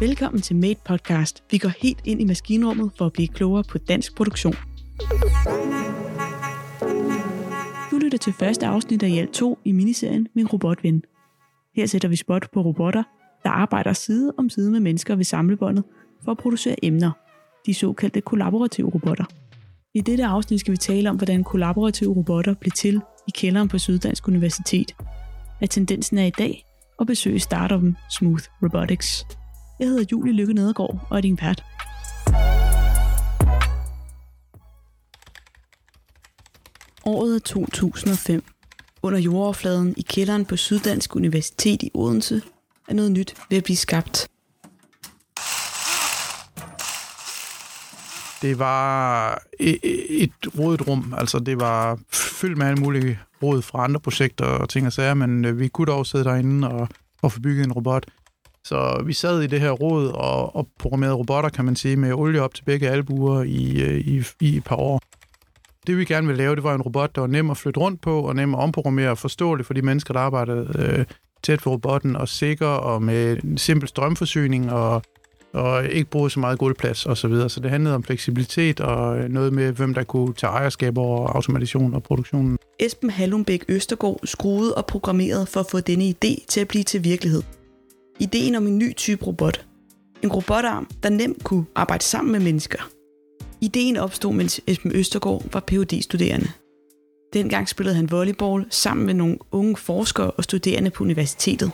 Velkommen til Made Podcast. Vi går helt ind i maskinrummet for at blive klogere på dansk produktion. Du lytter til første afsnit af alt 2 i miniserien Min Robotven. Her sætter vi spot på robotter, der arbejder side om side med mennesker ved samlebåndet for at producere emner. De såkaldte kollaborative robotter. I dette afsnit skal vi tale om, hvordan kollaborative robotter blev til i kælderen på Syddansk Universitet. Hvad tendensen er i dag, og besøge startupen Smooth Robotics. Jeg hedder Julie Lykke Nedergaard og er din vært. Året er 2005. Under jordoverfladen i kælderen på Syddansk Universitet i Odense er noget nyt ved at blive skabt. Det var et rodet rum, altså det var fyldt med alle mulige råd fra andre projekter og ting og sager, men øh, vi kunne dog sidde derinde og, og få bygget en robot. Så vi sad i det her råd og, og programmerede robotter, kan man sige, med olie op til begge albuer i, øh, i, i et par år. Det vi gerne ville lave, det var en robot, der var nem at flytte rundt på, og nem at omprogrammere og forståelig for de mennesker, der arbejdede øh, tæt på robotten, og sikker og med en simpel strømforsyning og og ikke bruge så meget gulvplads osv. Så, videre. så det handlede om fleksibilitet og noget med, hvem der kunne tage ejerskab over automation og produktionen. Esben Hallumbæk Østergaard skruede og programmerede for at få denne idé til at blive til virkelighed. Ideen om en ny type robot. En robotarm, der nemt kunne arbejde sammen med mennesker. Ideen opstod, mens Esben Østergaard var phd studerende Dengang spillede han volleyball sammen med nogle unge forskere og studerende på universitetet.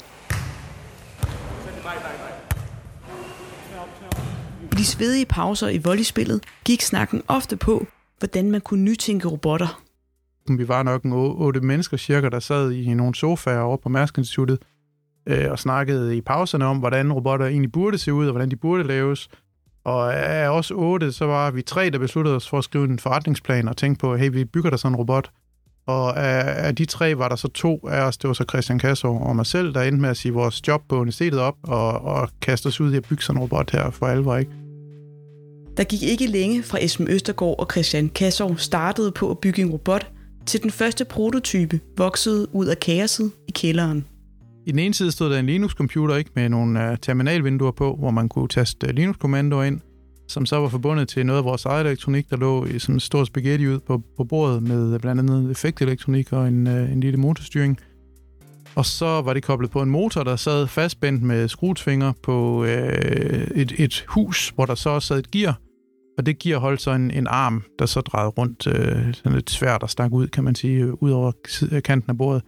I de svedige pauser i volleyspillet gik snakken ofte på, hvordan man kunne nytænke robotter. Vi var nok en otte mennesker cirka, der sad i nogle sofaer over på Mærsk Instituttet øh, og snakkede i pauserne om, hvordan robotter egentlig burde se ud, og hvordan de burde laves. Og af os otte, så var vi tre, der besluttede os for at skrive en forretningsplan og tænke på, hey, vi bygger der sådan en robot. Og af, af de tre var der så to af os, det var så Christian Kassov og mig selv, der endte med at sige vores job på universitetet op og, og kaste os ud i at bygge sådan en robot her for alvor, ikke? Der gik ikke længe fra Esben Østergaard og Christian Kassov startede på at bygge en robot, til den første prototype voksede ud af kaoset i kælderen. I den ene side stod der en Linux-computer ikke med nogle uh, terminalvinduer på, hvor man kunne taste uh, Linux-kommandoer ind, som så var forbundet til noget af vores eget elektronik, der lå i sådan en stor spaghetti ud på, på bordet med øh, blandt andet effektelektronik og en, uh, en lille motorstyring. Og så var det koblet på en motor, der sad fastspændt med skruetvinger på øh, et, et hus, hvor der så sad et gear, og det giver holdt så en, en arm, der så drejede rundt, øh, sådan lidt svært der stak ud, kan man sige, ud over kanten af bordet.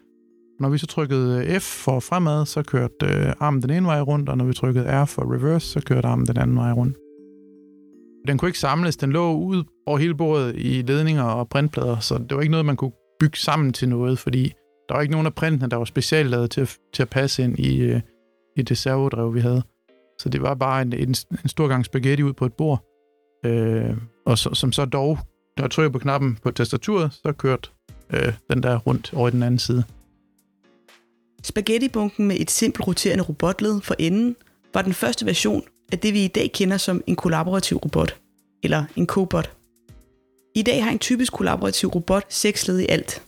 Når vi så trykkede øh, F for fremad, så kørte øh, armen den ene vej rundt, og når vi trykkede R for reverse, så kørte armen den anden vej rundt. Den kunne ikke samles, den lå ud over hele bordet i ledninger og printplader, så det var ikke noget, man kunne bygge sammen til noget, fordi der var ikke nogen af printene, der var specielt lavet til, til at passe ind i, øh, i det servodrev, vi havde. Så det var bare en, en, en stor gang spaghetti ud på et bord, øh, og så, som så dog, når jeg trykker på knappen på tastaturet, så kørte øh, den der rundt over i den anden side. Spaghettibunken med et simpelt roterende robotled for enden var den første version af det, vi i dag kender som en kollaborativ robot, eller en cobot. I dag har en typisk kollaborativ robot seks led i alt.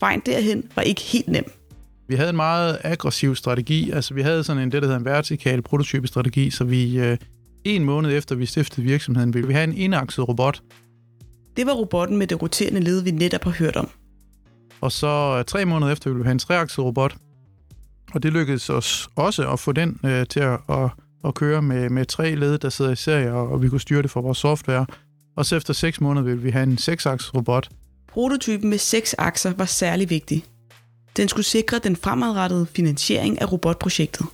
Vejen derhen var ikke helt nem. Vi havde en meget aggressiv strategi, altså vi havde sådan en, det, der hedder en vertikal prototypestrategi, så vi øh, en måned efter vi stiftede virksomheden, ville vi have en enakset robot. Det var robotten med det roterende led, vi netop har hørt om. Og så øh, tre måneder efter ville vi have en treakset robot. Og det lykkedes os også at få den øh, til at, at, at køre med, med tre led, der sidder i serie, og, og vi kunne styre det for vores software. Og så efter seks måneder ville vi have en seksakset robot. Prototypen med seks akser var særlig vigtig. Den skulle sikre den fremadrettede finansiering af robotprojektet.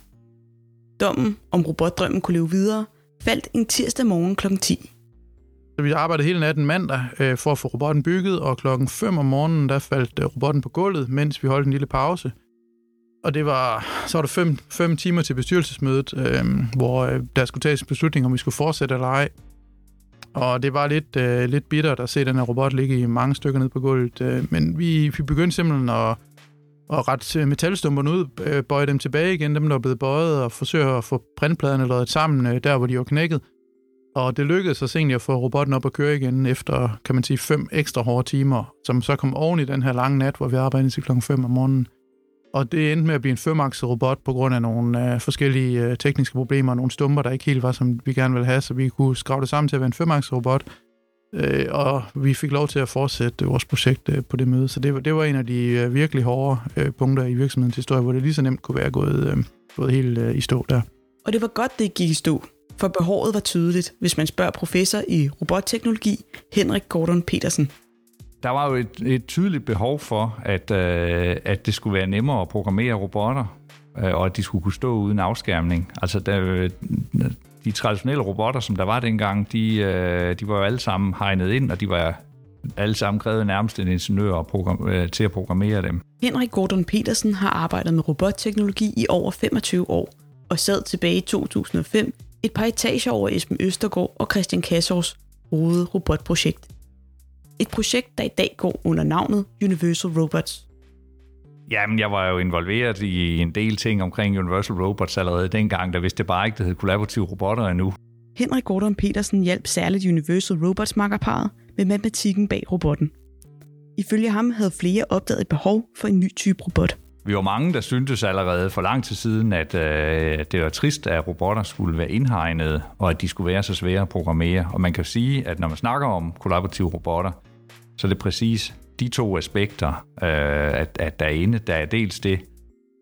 Dommen om robotdrømmen kunne leve videre, faldt en tirsdag morgen kl. 10. Så vi arbejdede hele natten mandag øh, for at få robotten bygget, og klokken 5 om morgenen, der faldt øh, robotten på gulvet, mens vi holdt en lille pause. Og det var, så var der fem, fem timer til bestyrelsesmødet, øh, hvor øh, der skulle tages en beslutning, om vi skulle fortsætte eller ej. Og det var lidt, øh, lidt bittert at se den her robot ligge i mange stykker ned på gulvet. Øh, men vi, vi begyndte simpelthen at, at rette øh, metalstumperne ud, øh, bøje dem tilbage igen, dem der var blevet bøjet, og forsøge at få printpladerne lavet sammen øh, der, hvor de var knækket. Og det lykkedes os egentlig at få robotten op at køre igen efter, kan man sige, fem ekstra hårde timer, som så kom oven i den her lange nat, hvor vi arbejdede til klokken 5 om morgenen. Og det endte med at blive en femakset robot på grund af nogle øh, forskellige øh, tekniske problemer og nogle stumper, der ikke helt var, som vi gerne ville have, så vi kunne skrave det sammen til at være en femakset robot. Øh, og vi fik lov til at fortsætte vores projekt øh, på det møde. Så det var, det var en af de øh, virkelig hårde øh, punkter i virksomhedens historie, hvor det lige så nemt kunne være gået, øh, gået helt øh, i stå der. Og det var godt, det gik i stå, for behovet var tydeligt, hvis man spørger professor i robotteknologi Henrik Gordon Petersen. Der var jo et, et tydeligt behov for, at, øh, at det skulle være nemmere at programmere robotter, øh, og at de skulle kunne stå uden afskærmning. Altså, der, de traditionelle robotter, som der var dengang, de, øh, de var jo alle sammen hegnet ind, og de var alle sammen krævede nærmest en ingeniør program, øh, til at programmere dem. Henrik Gordon Petersen har arbejdet med robotteknologi i over 25 år, og sad tilbage i 2005 et par etager over Esben Østergaard og Christian Kassors hovedet robotprojekt. Et projekt, der i dag går under navnet Universal Robots. Jamen, jeg var jo involveret i en del ting omkring Universal Robots allerede dengang, der vidste det bare ikke, det hed kollaborative robotter endnu. Henrik Gordon Petersen hjalp særligt Universal Robots makkerparet med matematikken bag robotten. Ifølge ham havde flere opdaget et behov for en ny type robot. Vi var mange, der syntes allerede for lang tid siden, at øh, det var trist, at robotter skulle være indhegnet, og at de skulle være så svære at programmere. Og man kan sige, at når man snakker om kollaborative robotter, så er det præcis de to aspekter, øh, at, at der er inde. Der er dels det,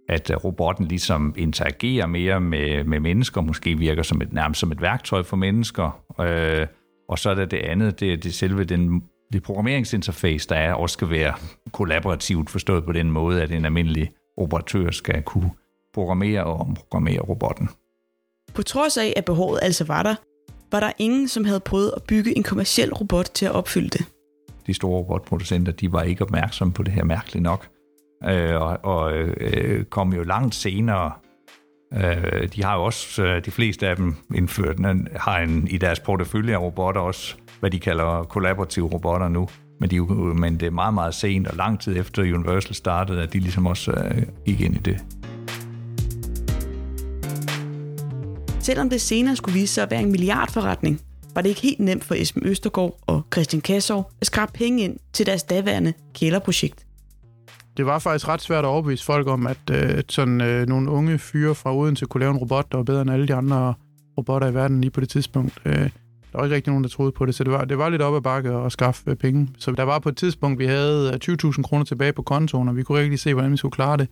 at øh, robotten ligesom interagerer mere med, med mennesker, måske virker som et, nærmest som et værktøj for mennesker. Øh, og så er der det andet, det er det selve den, det programmeringsinterface, der er, også skal være kollaborativt forstået på den måde, at en almindelig operatør skal kunne programmere og omprogrammere robotten. På trods af, at behovet altså var der, var der ingen, som havde prøvet at bygge en kommersiel robot til at opfylde det de store robotproducenter, de var ikke opmærksomme på det her mærkeligt nok, øh, og, og øh, kom jo langt senere. Øh, de har jo også, øh, de fleste af dem indført, har en, i deres portefølje af robotter også, hvad de kalder kollaborative robotter nu. Men, de, men det er meget, meget sent, og lang tid efter Universal startede, at de ligesom også øh, gik ind i det. Selvom det senere skulle vise sig at være en milliardforretning, var det ikke helt nemt for Esben Østergaard og Christian Kassov at skrabe penge ind til deres daværende kælderprojekt. Det var faktisk ret svært at overbevise folk om, at øh, sådan øh, nogle unge fyre fra Odense kunne lave en robot, der var bedre end alle de andre robotter i verden lige på det tidspunkt. Øh, der var ikke rigtig nogen, der troede på det, så det var, det var lidt op ad bakke at skaffe øh, penge. Så der var på et tidspunkt, vi havde øh, 20.000 kroner tilbage på kontoen, og vi kunne ikke se, hvordan vi skulle klare det.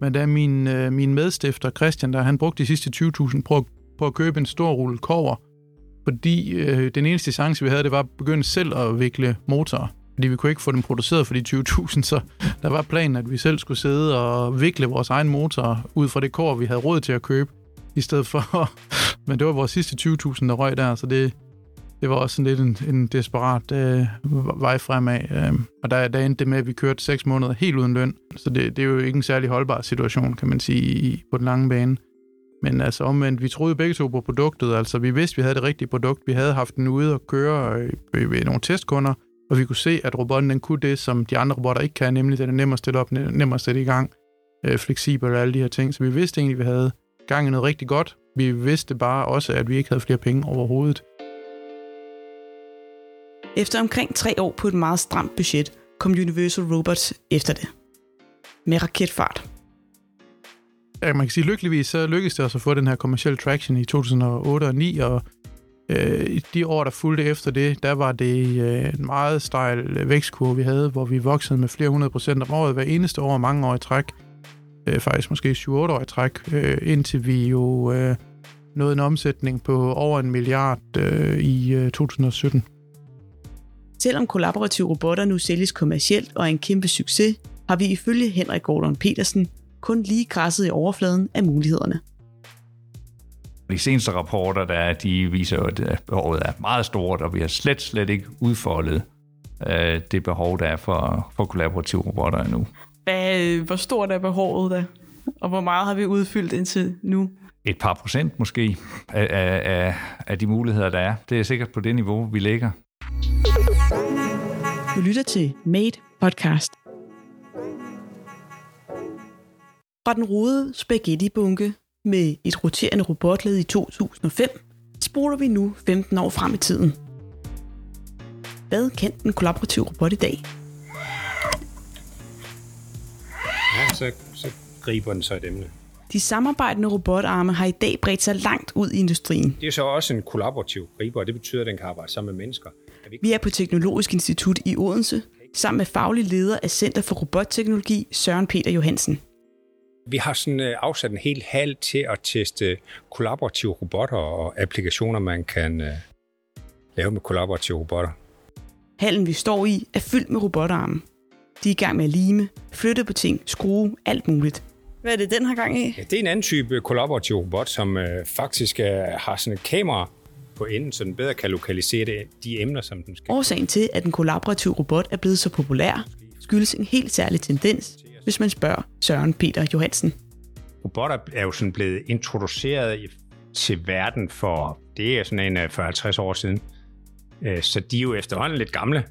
Men da min, øh, min medstifter Christian, der han brugte de sidste 20.000 på, på at købe en stor rulle kover, fordi øh, den eneste chance, vi havde, det var at begynde selv at vikle motorer. Fordi vi kunne ikke få dem produceret for de 20.000, så der var planen, at vi selv skulle sidde og vikle vores egen motor ud fra det kår, vi havde råd til at købe, i stedet for... Men det var vores sidste 20.000, der røg der, så det, det var også sådan lidt en, en desperat øh, vej fremad. Øh, og der, der endte det med, at vi kørte seks måneder helt uden løn, så det, det er jo ikke en særlig holdbar situation, kan man sige, på den lange bane. Men altså omvendt, vi troede begge to på produktet. Altså vi vidste, vi havde det rigtige produkt. Vi havde haft den ude og køre øh, ved nogle testkunder, og vi kunne se, at robotten den kunne det, som de andre robotter ikke kan, nemlig den er nem at stille op, nem at sætte i gang, øh, fleksibel og alle de her ting. Så vi vidste egentlig, at vi havde gang i noget rigtig godt. Vi vidste bare også, at vi ikke havde flere penge overhovedet. Efter omkring tre år på et meget stramt budget, kom Universal Robots efter det. Med raketfart ja, man kan sige, lykkeligvis så lykkedes det også at få den her kommersielle traction i 2008 og 2009, og øh, de år, der fulgte efter det, der var det øh, en meget stejl øh, vækstkurve, vi havde, hvor vi voksede med flere hundrede procent om året hver eneste år, mange år i træk. Øh, faktisk måske 7-8 år i træk, øh, indtil vi jo øh, nåede en omsætning på over en milliard øh, i øh, 2017. Selvom kollaborative robotter nu sælges kommercielt og er en kæmpe succes, har vi ifølge Henrik Gordon Petersen kun lige græsset i overfladen af mulighederne. De seneste rapporter, der de viser jo, at behovet er meget stort, og vi har slet, slet ikke udfoldet øh, det behov, der er for, for kollaborative robotter endnu. Hvad, hvor stort er behovet da? Og hvor meget har vi udfyldt indtil nu? Et par procent måske af, af, af de muligheder, der er. Det er sikkert på det niveau, vi ligger. Du lytter til Made Podcast. Fra den rodede spaghetti-bunke med et roterende robotled i 2005, spoler vi nu 15 år frem i tiden. Hvad kan en kollaborativ robot i dag? Ja, så, så griber den så et emne. De samarbejdende robotarme har i dag bredt sig langt ud i industrien. Det er så også en kollaborativ griber, og det betyder, at den kan arbejde sammen med mennesker. Vi er på Teknologisk Institut i Odense, sammen med faglig leder af Center for Robotteknologi, Søren Peter Johansen. Vi har sådan øh, afsat en hel hal til at teste kollaborative robotter og applikationer, man kan øh, lave med kollaborative robotter. Hallen, vi står i, er fyldt med robotarme. De er i gang med at lime, flytte på ting, skrue, alt muligt. Hvad er det, den har gang i? Ja, det er en anden type kollaborativ robot, som øh, faktisk øh, har sådan et kamera på enden, så den bedre kan lokalisere det, de emner, som den skal. Årsagen til, at den kollaborative robot er blevet så populær, skyldes en helt særlig tendens, hvis man spørger Søren Peter Johansen. Robotter er jo sådan blevet introduceret til verden for, det er sådan en øh, 40-50 år siden. Øh, så de er jo efterhånden lidt gamle.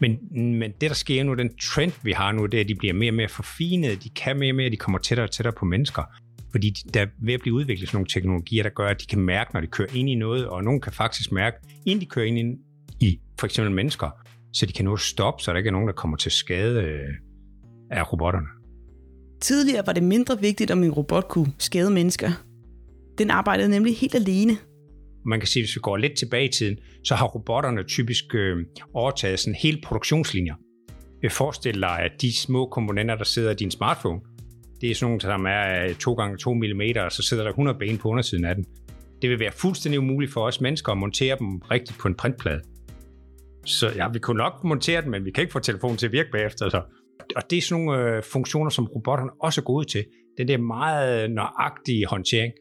Men, men det, der sker nu, den trend, vi har nu, det er, at de bliver mere og mere forfinede, de kan mere og mere, de kommer tættere og tættere på mennesker. Fordi der er ved at blive udviklet sådan nogle teknologier, der gør, at de kan mærke, når de kører ind i noget, og nogen kan faktisk mærke, inden de kører ind i for eksempel mennesker, så de kan nå at stoppe, så der ikke er nogen, der kommer til skade øh, af robotterne. Tidligere var det mindre vigtigt, om en robot kunne skade mennesker. Den arbejdede nemlig helt alene, man kan sige, hvis vi går lidt tilbage i tiden, så har robotterne typisk øh, overtaget sådan hele produktionslinjer. Jeg forestiller dig, at de små komponenter, der sidder i din smartphone, det er sådan nogle, som er 2 gange 2 mm, og så sidder der 100 ben på undersiden af den. Det vil være fuldstændig umuligt for os mennesker at montere dem rigtigt på en printplade. Så ja, vi kunne nok montere den, men vi kan ikke få telefonen til at virke bagefter. Så. Og det er sådan nogle øh, funktioner, som robotterne også er gode til. Den der meget nøjagtige håndtering.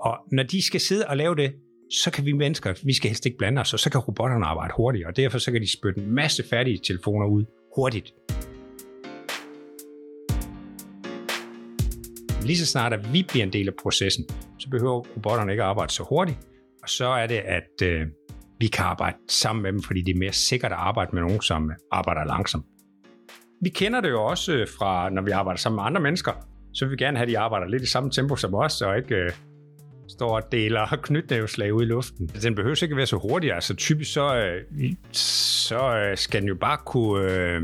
Og når de skal sidde og lave det, så kan vi mennesker, vi skal helst ikke blande os, og så kan robotterne arbejde hurtigt, og derfor så kan de spytte en masse færdige telefoner ud hurtigt. Lige så snart at vi bliver en del af processen, så behøver robotterne ikke at arbejde så hurtigt, og så er det, at øh, vi kan arbejde sammen med dem, fordi det er mere sikkert at arbejde med nogen, som arbejder langsomt. Vi kender det jo også øh, fra, når vi arbejder sammen med andre mennesker, så vil vi gerne have, at de arbejder lidt i samme tempo som os, og ikke øh, står og deler knytnæveslag ud i luften. Den behøver ikke være så hurtig. Altså typisk så, øh, så øh, skal den jo bare kunne øh,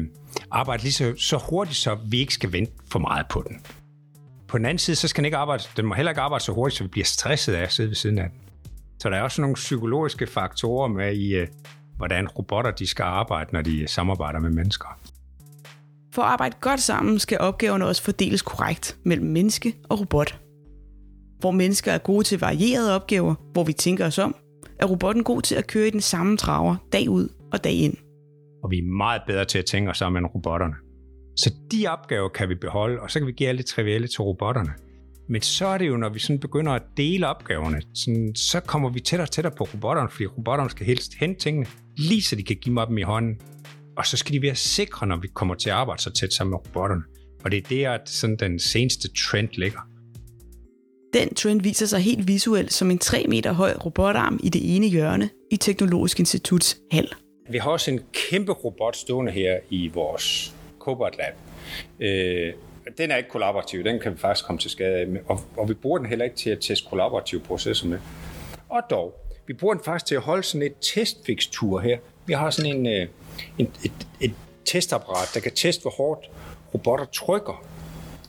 arbejde lige så, så hurtigt, så vi ikke skal vente for meget på den. På den anden side, så skal den ikke arbejde, den må heller ikke arbejde så hurtigt, så vi bliver stresset af at sidde ved siden af den. Så der er også nogle psykologiske faktorer med i, øh, hvordan robotter de skal arbejde, når de samarbejder med mennesker. For at arbejde godt sammen, skal opgaverne også fordeles korrekt mellem menneske og robot hvor mennesker er gode til varierede opgaver, hvor vi tænker os om, er robotten god til at køre i den samme traver dag ud og dag ind. Og vi er meget bedre til at tænke os om end robotterne. Så de opgaver kan vi beholde, og så kan vi give alle det trivielle til robotterne. Men så er det jo, når vi sådan begynder at dele opgaverne, sådan, så kommer vi tættere og tættere på robotterne, fordi robotterne skal helst hente tingene, lige så de kan give mig dem i hånden. Og så skal de være sikre, når vi kommer til at arbejde så tæt sammen med robotterne. Og det er der, at sådan den seneste trend ligger. Den trend viser sig helt visuelt som en 3 meter høj robotarm i det ene hjørne i Teknologisk Instituts hal. Vi har også en kæmpe robot stående her i vores Cobot Lab. Øh, den er ikke kollaborativ, den kan vi faktisk komme til skade af, og, og vi bruger den heller ikke til at teste kollaborative processer med. Og dog, vi bruger den faktisk til at holde sådan et testfikstur her. Vi har sådan en, øh, en, et, et testapparat, der kan teste, hvor hårdt robotter trykker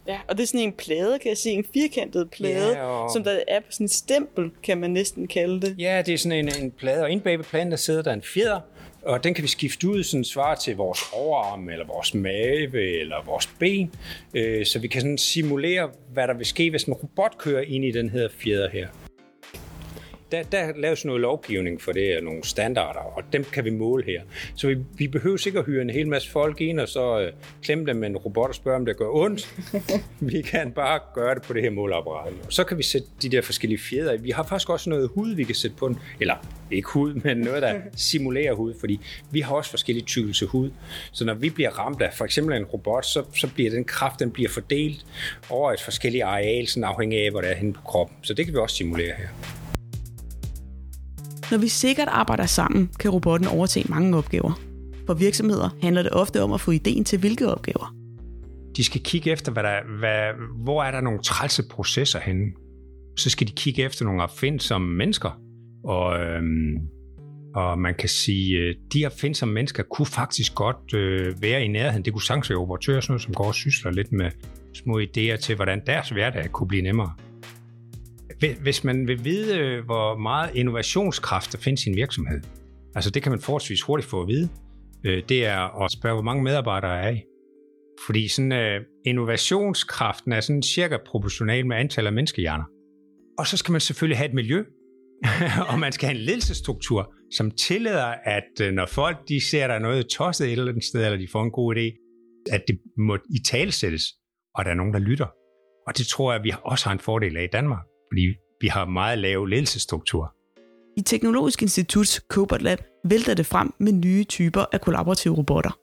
Ja, og det er sådan en plade, kan jeg se, en firkantet plade, ja, og... som der er på sådan en stempel, kan man næsten kalde det. Ja, det er sådan en, en plade, og inde bag ved pladen, der sidder der en fjeder, og den kan vi skifte ud, sådan svar til vores overarm, eller vores mave, eller vores ben, øh, så vi kan sådan simulere, hvad der vil ske, hvis en robot kører ind i den her fjeder her der, der laves noget lovgivning for det, og nogle standarder, og dem kan vi måle her. Så vi, vi behøver ikke at hyre en hel masse folk ind, og så øh, klemme dem med en robot og spørge, om det gør ondt. vi kan bare gøre det på det her måleapparat. Så kan vi sætte de der forskellige fjeder i. Vi har faktisk også noget hud, vi kan sætte på den. Eller ikke hud, men noget, der simulerer hud, fordi vi har også forskellige tykkelse hud. Så når vi bliver ramt af for eksempel en robot, så, så bliver den kraft, den bliver fordelt over et forskelligt areal, sådan afhængig af, hvor det er henne på kroppen. Så det kan vi også simulere her. Når vi sikkert arbejder sammen, kan robotten overtage mange opgaver. For virksomheder handler det ofte om at få ideen til hvilke opgaver. De skal kigge efter, hvad der, hvad, hvor er der nogle trælse processer henne. Så skal de kigge efter nogle opfindsomme mennesker. Og, øhm, og man kan sige, øh, de opfindsomme mennesker kunne faktisk godt øh, være i nærheden. Det kunne sagtens være operatører, sådan noget, som går og sysler lidt med små idéer til, hvordan deres hverdag kunne blive nemmere. Hvis man vil vide, øh, hvor meget innovationskraft der findes i en virksomhed, altså det kan man forholdsvis hurtigt få at vide, øh, det er at spørge, hvor mange medarbejdere er i. Fordi sådan, uh, innovationskraften er sådan cirka proportional med antallet af menneskehjerner. Og så skal man selvfølgelig have et miljø, og man skal have en ledelsesstruktur, som tillader, at når folk de ser, der er noget tosset et eller andet sted, eller de får en god idé, at det må i talsættes, og der er nogen, der lytter. Og det tror jeg, vi også har en fordel af i Danmark, fordi vi har meget lav ledelsesstruktur. I Teknologisk Instituts Cobot Lab vælter det frem med nye typer af kollaborative robotter.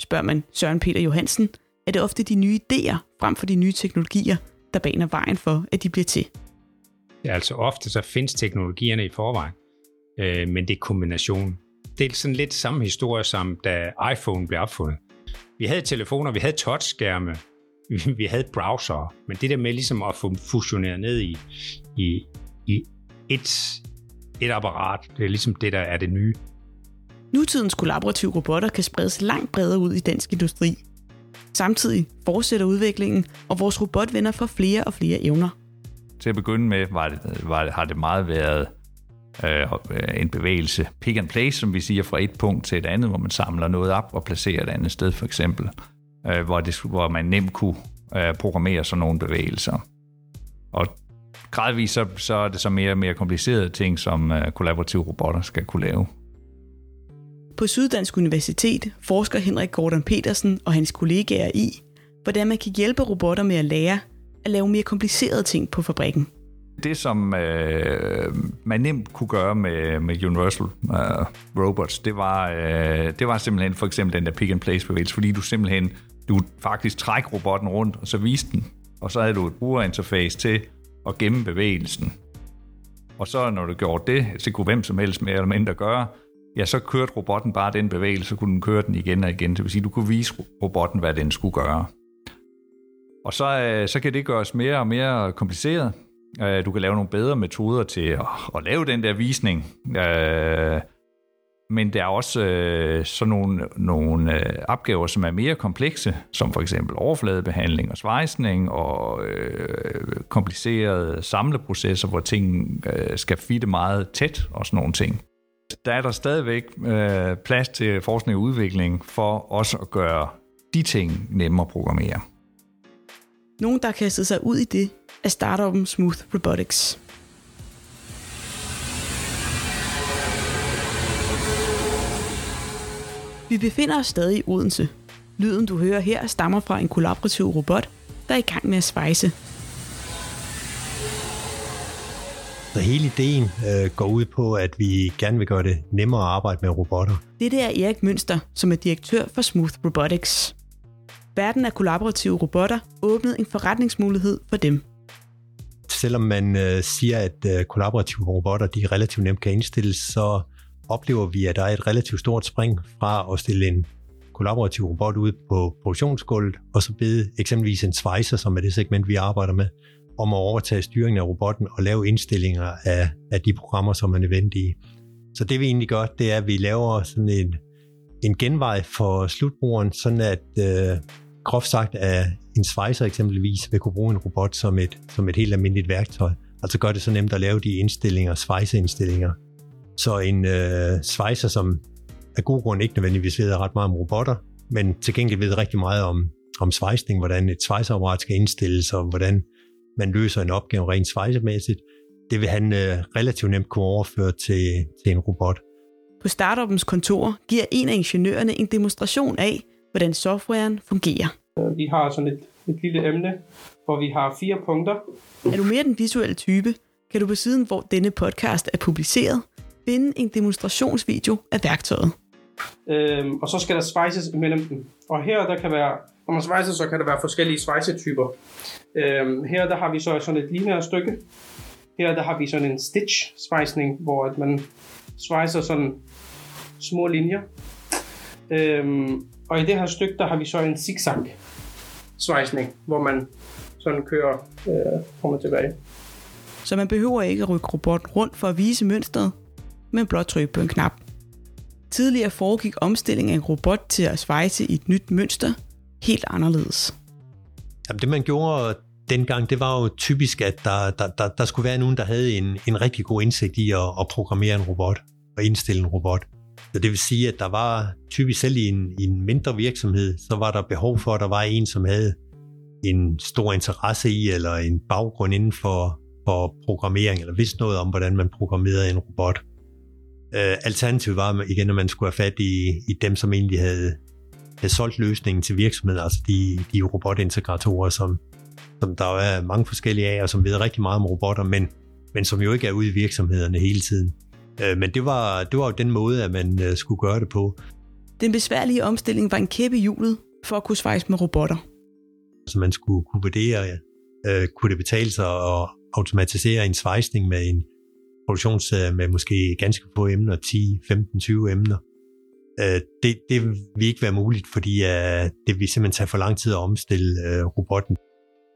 Spørger man Søren Peter Johansen, er det ofte de nye idéer frem for de nye teknologier, der baner vejen for, at de bliver til. Ja, altså ofte så findes teknologierne i forvejen, øh, men det er kombinationen. Det er sådan lidt samme historie som da iPhone blev opfundet. Vi havde telefoner, vi havde touchskærme, vi havde browser, men det der med ligesom at få fusioneret ned i, i, i et, et apparat, det er ligesom det, der er det nye. Nutidens kollaborative robotter kan spredes langt bredere ud i dansk industri. Samtidig fortsætter udviklingen, og vores robotvenner får flere og flere evner. Til at begynde med var det, var, har det meget været øh, en bevægelse pick and place, som vi siger, fra et punkt til et andet, hvor man samler noget op og placerer et andet sted, for eksempel, øh, hvor, det, hvor man nemt kunne øh, programmere sådan nogle bevægelser. Og gradvist så, så er det så mere og mere komplicerede ting, som øh, kollaborative robotter skal kunne lave. På Syddansk Universitet forsker Henrik Gordon Petersen og hans kollegaer i, hvordan man kan hjælpe robotter med at lære at lave mere komplicerede ting på fabrikken. Det, som øh, man nemt kunne gøre med, med Universal øh, Robots, det var, øh, det var simpelthen for eksempel den der pick-and-place-bevægelse, fordi du simpelthen du faktisk træk robotten rundt, og så vise den, og så havde du et brugerinterface til at gemme bevægelsen. Og så når du gjorde det, så kunne hvem som helst mere eller mindre gøre, ja, så kørte robotten bare den bevægelse, så kunne den køre den igen og igen. Det vil sige, du kunne vise robotten, hvad den skulle gøre. Og så, øh, så kan det gøres mere og mere kompliceret. Øh, du kan lave nogle bedre metoder til at, at lave den der visning. Øh, men der er også øh, sådan nogle, nogle øh, opgaver, som er mere komplekse, som for eksempel overfladebehandling og svejsning og øh, komplicerede samleprocesser, hvor ting øh, skal fitte meget tæt og sådan nogle ting. Der er der stadigvæk øh, plads til forskning og udvikling for også at gøre de ting nemmere at programmere. Nogen, der har kastet sig ud i det, er startupen Smooth Robotics. Vi befinder os stadig i Odense. Lyden, du hører her, stammer fra en kollaborativ robot, der er i gang med at svejse. Så hele ideen øh, går ud på, at vi gerne vil gøre det nemmere at arbejde med robotter. Det er Erik Mønster, som er direktør for Smooth Robotics. Verden af kollaborative robotter åbnede en forretningsmulighed for dem. Selvom man øh, siger, at øh, kollaborative robotter de relativt nemt kan indstilles, så oplever vi, at der er et relativt stort spring fra at stille en kollaborativ robot ud på produktionsgulvet, og så bede eksempelvis en svejser, som er det segment, vi arbejder med, om at overtage styringen af robotten og lave indstillinger af, af de programmer, som er nødvendige. Så det vi egentlig gør, det er, at vi laver sådan en, en genvej for slutbrugeren, sådan at øh, groft sagt, at en svejser eksempelvis vil kunne bruge en robot som et, som et helt almindeligt værktøj. Altså gør det så nemt at lave de indstillinger, svejseindstillinger, så en øh, svejser, som af god grund ikke nødvendigvis ved ret meget om robotter, men til gengæld ved rigtig meget om, om svejsning, hvordan et svejseapparat skal indstilles, og hvordan man løser en opgave rent svejsemæssigt, det vil han øh, relativt nemt kunne overføre til, til en robot. På startupens kontor giver en af ingeniørerne en demonstration af, hvordan softwaren fungerer. Vi har sådan et, et lille emne, hvor vi har fire punkter. Er du mere den visuelle type, kan du på siden, hvor denne podcast er publiceret, finde en demonstrationsvideo af værktøjet. Øhm, og så skal der svejses imellem dem. Og her der kan være, når man svejser, så kan der være forskellige svejsetyper. Øhm, her der har vi så sådan et lineært stykke. Her der har vi sådan en stitch svejsning, hvor at man svejser sådan små linjer. Øhm, og i det her stykke, der har vi så en zigzag svejsning, hvor man sådan kører øh, frem og tilbage. Så man behøver ikke at rykke robotten rundt for at vise mønstret, men blot trykke på en knap. Tidligere foregik omstilling af en robot til at svejse i et nyt mønster helt anderledes. Jamen, det man gjorde dengang, det var jo typisk, at der, der, der, der skulle være nogen, der havde en, en rigtig god indsigt i at, at programmere en robot og indstille en robot. Så det vil sige, at der var typisk selv i en, i en mindre virksomhed, så var der behov for, at der var en, som havde en stor interesse i, eller en baggrund inden for, for programmering, eller vidste noget om, hvordan man programmerede en robot. Uh, alternativet var igen, at man skulle have fat i, i dem, som egentlig havde, havde solgt løsningen til virksomheden, altså de, de robotintegratorer, som, som der er mange forskellige af, og som ved rigtig meget om robotter, men, men som jo ikke er ude i virksomhederne hele tiden. Uh, men det var, det var jo den måde, at man uh, skulle gøre det på. Den besværlige omstilling var en kæppe i hjulet for at kunne svejse med robotter. Så man skulle kunne vurdere, uh, kunne det betale sig at automatisere en svejsning med en produktionsserie med måske ganske få emner, 10, 15, 20 emner. Øh, det, det vil ikke være muligt, fordi øh, det vil simpelthen tage for lang tid at omstille øh, robotten.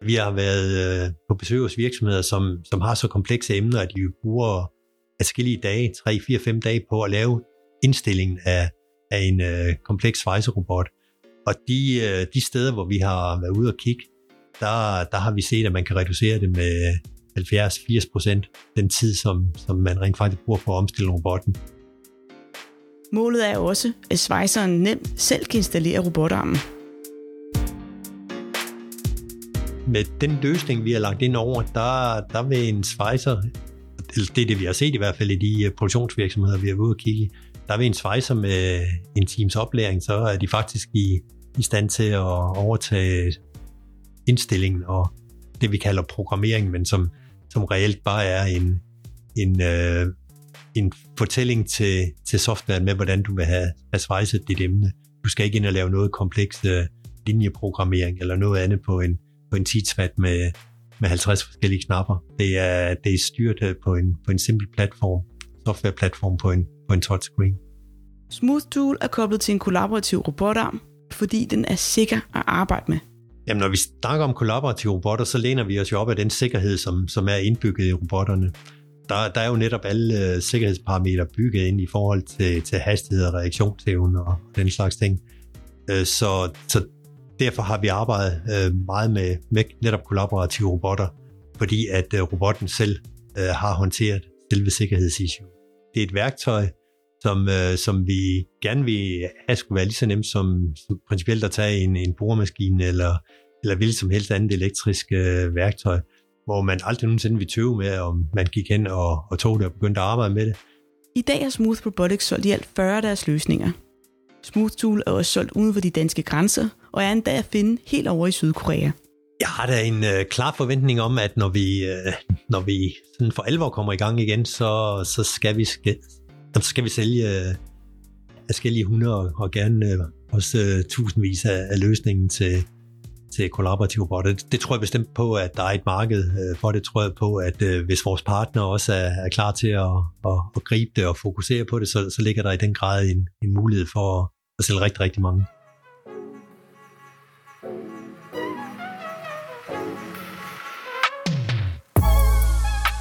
Vi har været øh, på besøg hos virksomheder, som, som har så komplekse emner, at de bruger forskellige dage, 3, 4, 5 dage på at lave indstillingen af, af en øh, kompleks svejserobot. Og de, øh, de steder, hvor vi har været ude og kigge, der, der har vi set, at man kan reducere det med 70-80 procent den tid, som, som man rent faktisk bruger på at omstille robotten. Målet er også, at svejseren nemt selv kan installere robotarmen. Med den løsning, vi har lagt ind over, der, der vil en svejser, det er det, vi har set i hvert fald i de øh, produktionsvirksomheder, vi har været ude og kigge der vil en svejser med en teams oplæring, så er de faktisk i, i stand til at overtage indstillingen og det, vi kalder programmering, men som, som reelt bare er en, en, øh, en fortælling til, til softwaren med, hvordan du vil have, have svejset dit emne. Du skal ikke ind og lave noget komplekst øh, linjeprogrammering eller noget andet på en, på en tidsvat med, med 50 forskellige knapper. Det er, det er styrt øh, på en, på en simpel platform, softwareplatform på en, på en touchscreen. Smooth Tool er koblet til en kollaborativ robotarm, fordi den er sikker at arbejde med. Jamen, når vi snakker om kollaborative robotter, så læner vi os jo op af den sikkerhed, som, som er indbygget i robotterne. Der, der er jo netop alle øh, sikkerhedsparametre bygget ind i forhold til, til hastighed og reaktionsevne og den slags ting. Øh, så, så derfor har vi arbejdet øh, meget med, med netop kollaborative robotter, fordi at robotten selv har håndteret selve sikkerhedsissue. Det er et værktøj, som, uh, som vi gerne vil have skulle være lige så nemt som principielt at tage en, en boremaskine eller eller hvilket som helst andet elektrisk øh, værktøj, hvor man aldrig nogensinde vil tøve med, om man gik hen og, og tog det og begyndte at arbejde med det. I dag har Smooth Robotics solgt i alt 40 af deres løsninger. Smooth Tool er også solgt uden for de danske grænser, og er endda at finde helt over i Sydkorea. Jeg har da en øh, klar forventning om, at når vi, øh, når vi sådan for alvor kommer i gang igen, så, så skal vi så skal vi sælge øh, forskellige hundrede og gerne øh, også øh, tusindvis af, af løsningen til, til kollaborative robotter. Det, det tror jeg bestemt på, at der er et marked øh, for det. tror jeg på, at øh, hvis vores partner også er, er klar til at, at, at gribe det og fokusere på det, så, så ligger der i den grad en, en mulighed for at, at sælge rigtig, rigtig mange.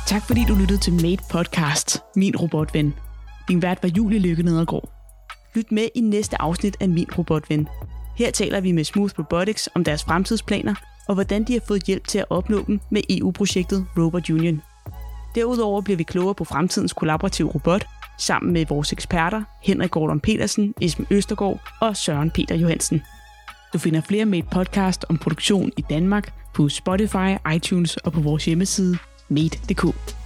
Tak fordi du lyttede til Made Podcast, min robotven. Din vært var Julie Lykke Nedergaard. Lyt med i næste afsnit af Min Robotven, her taler vi med Smooth Robotics om deres fremtidsplaner og hvordan de har fået hjælp til at opnå dem med EU-projektet Robot Union. Derudover bliver vi klogere på fremtidens kollaborative robot sammen med vores eksperter Henrik Gordon Petersen, Esben Østergaard og Søren Peter Johansen. Du finder flere med et podcast om produktion i Danmark på Spotify, iTunes og på vores hjemmeside made.dk.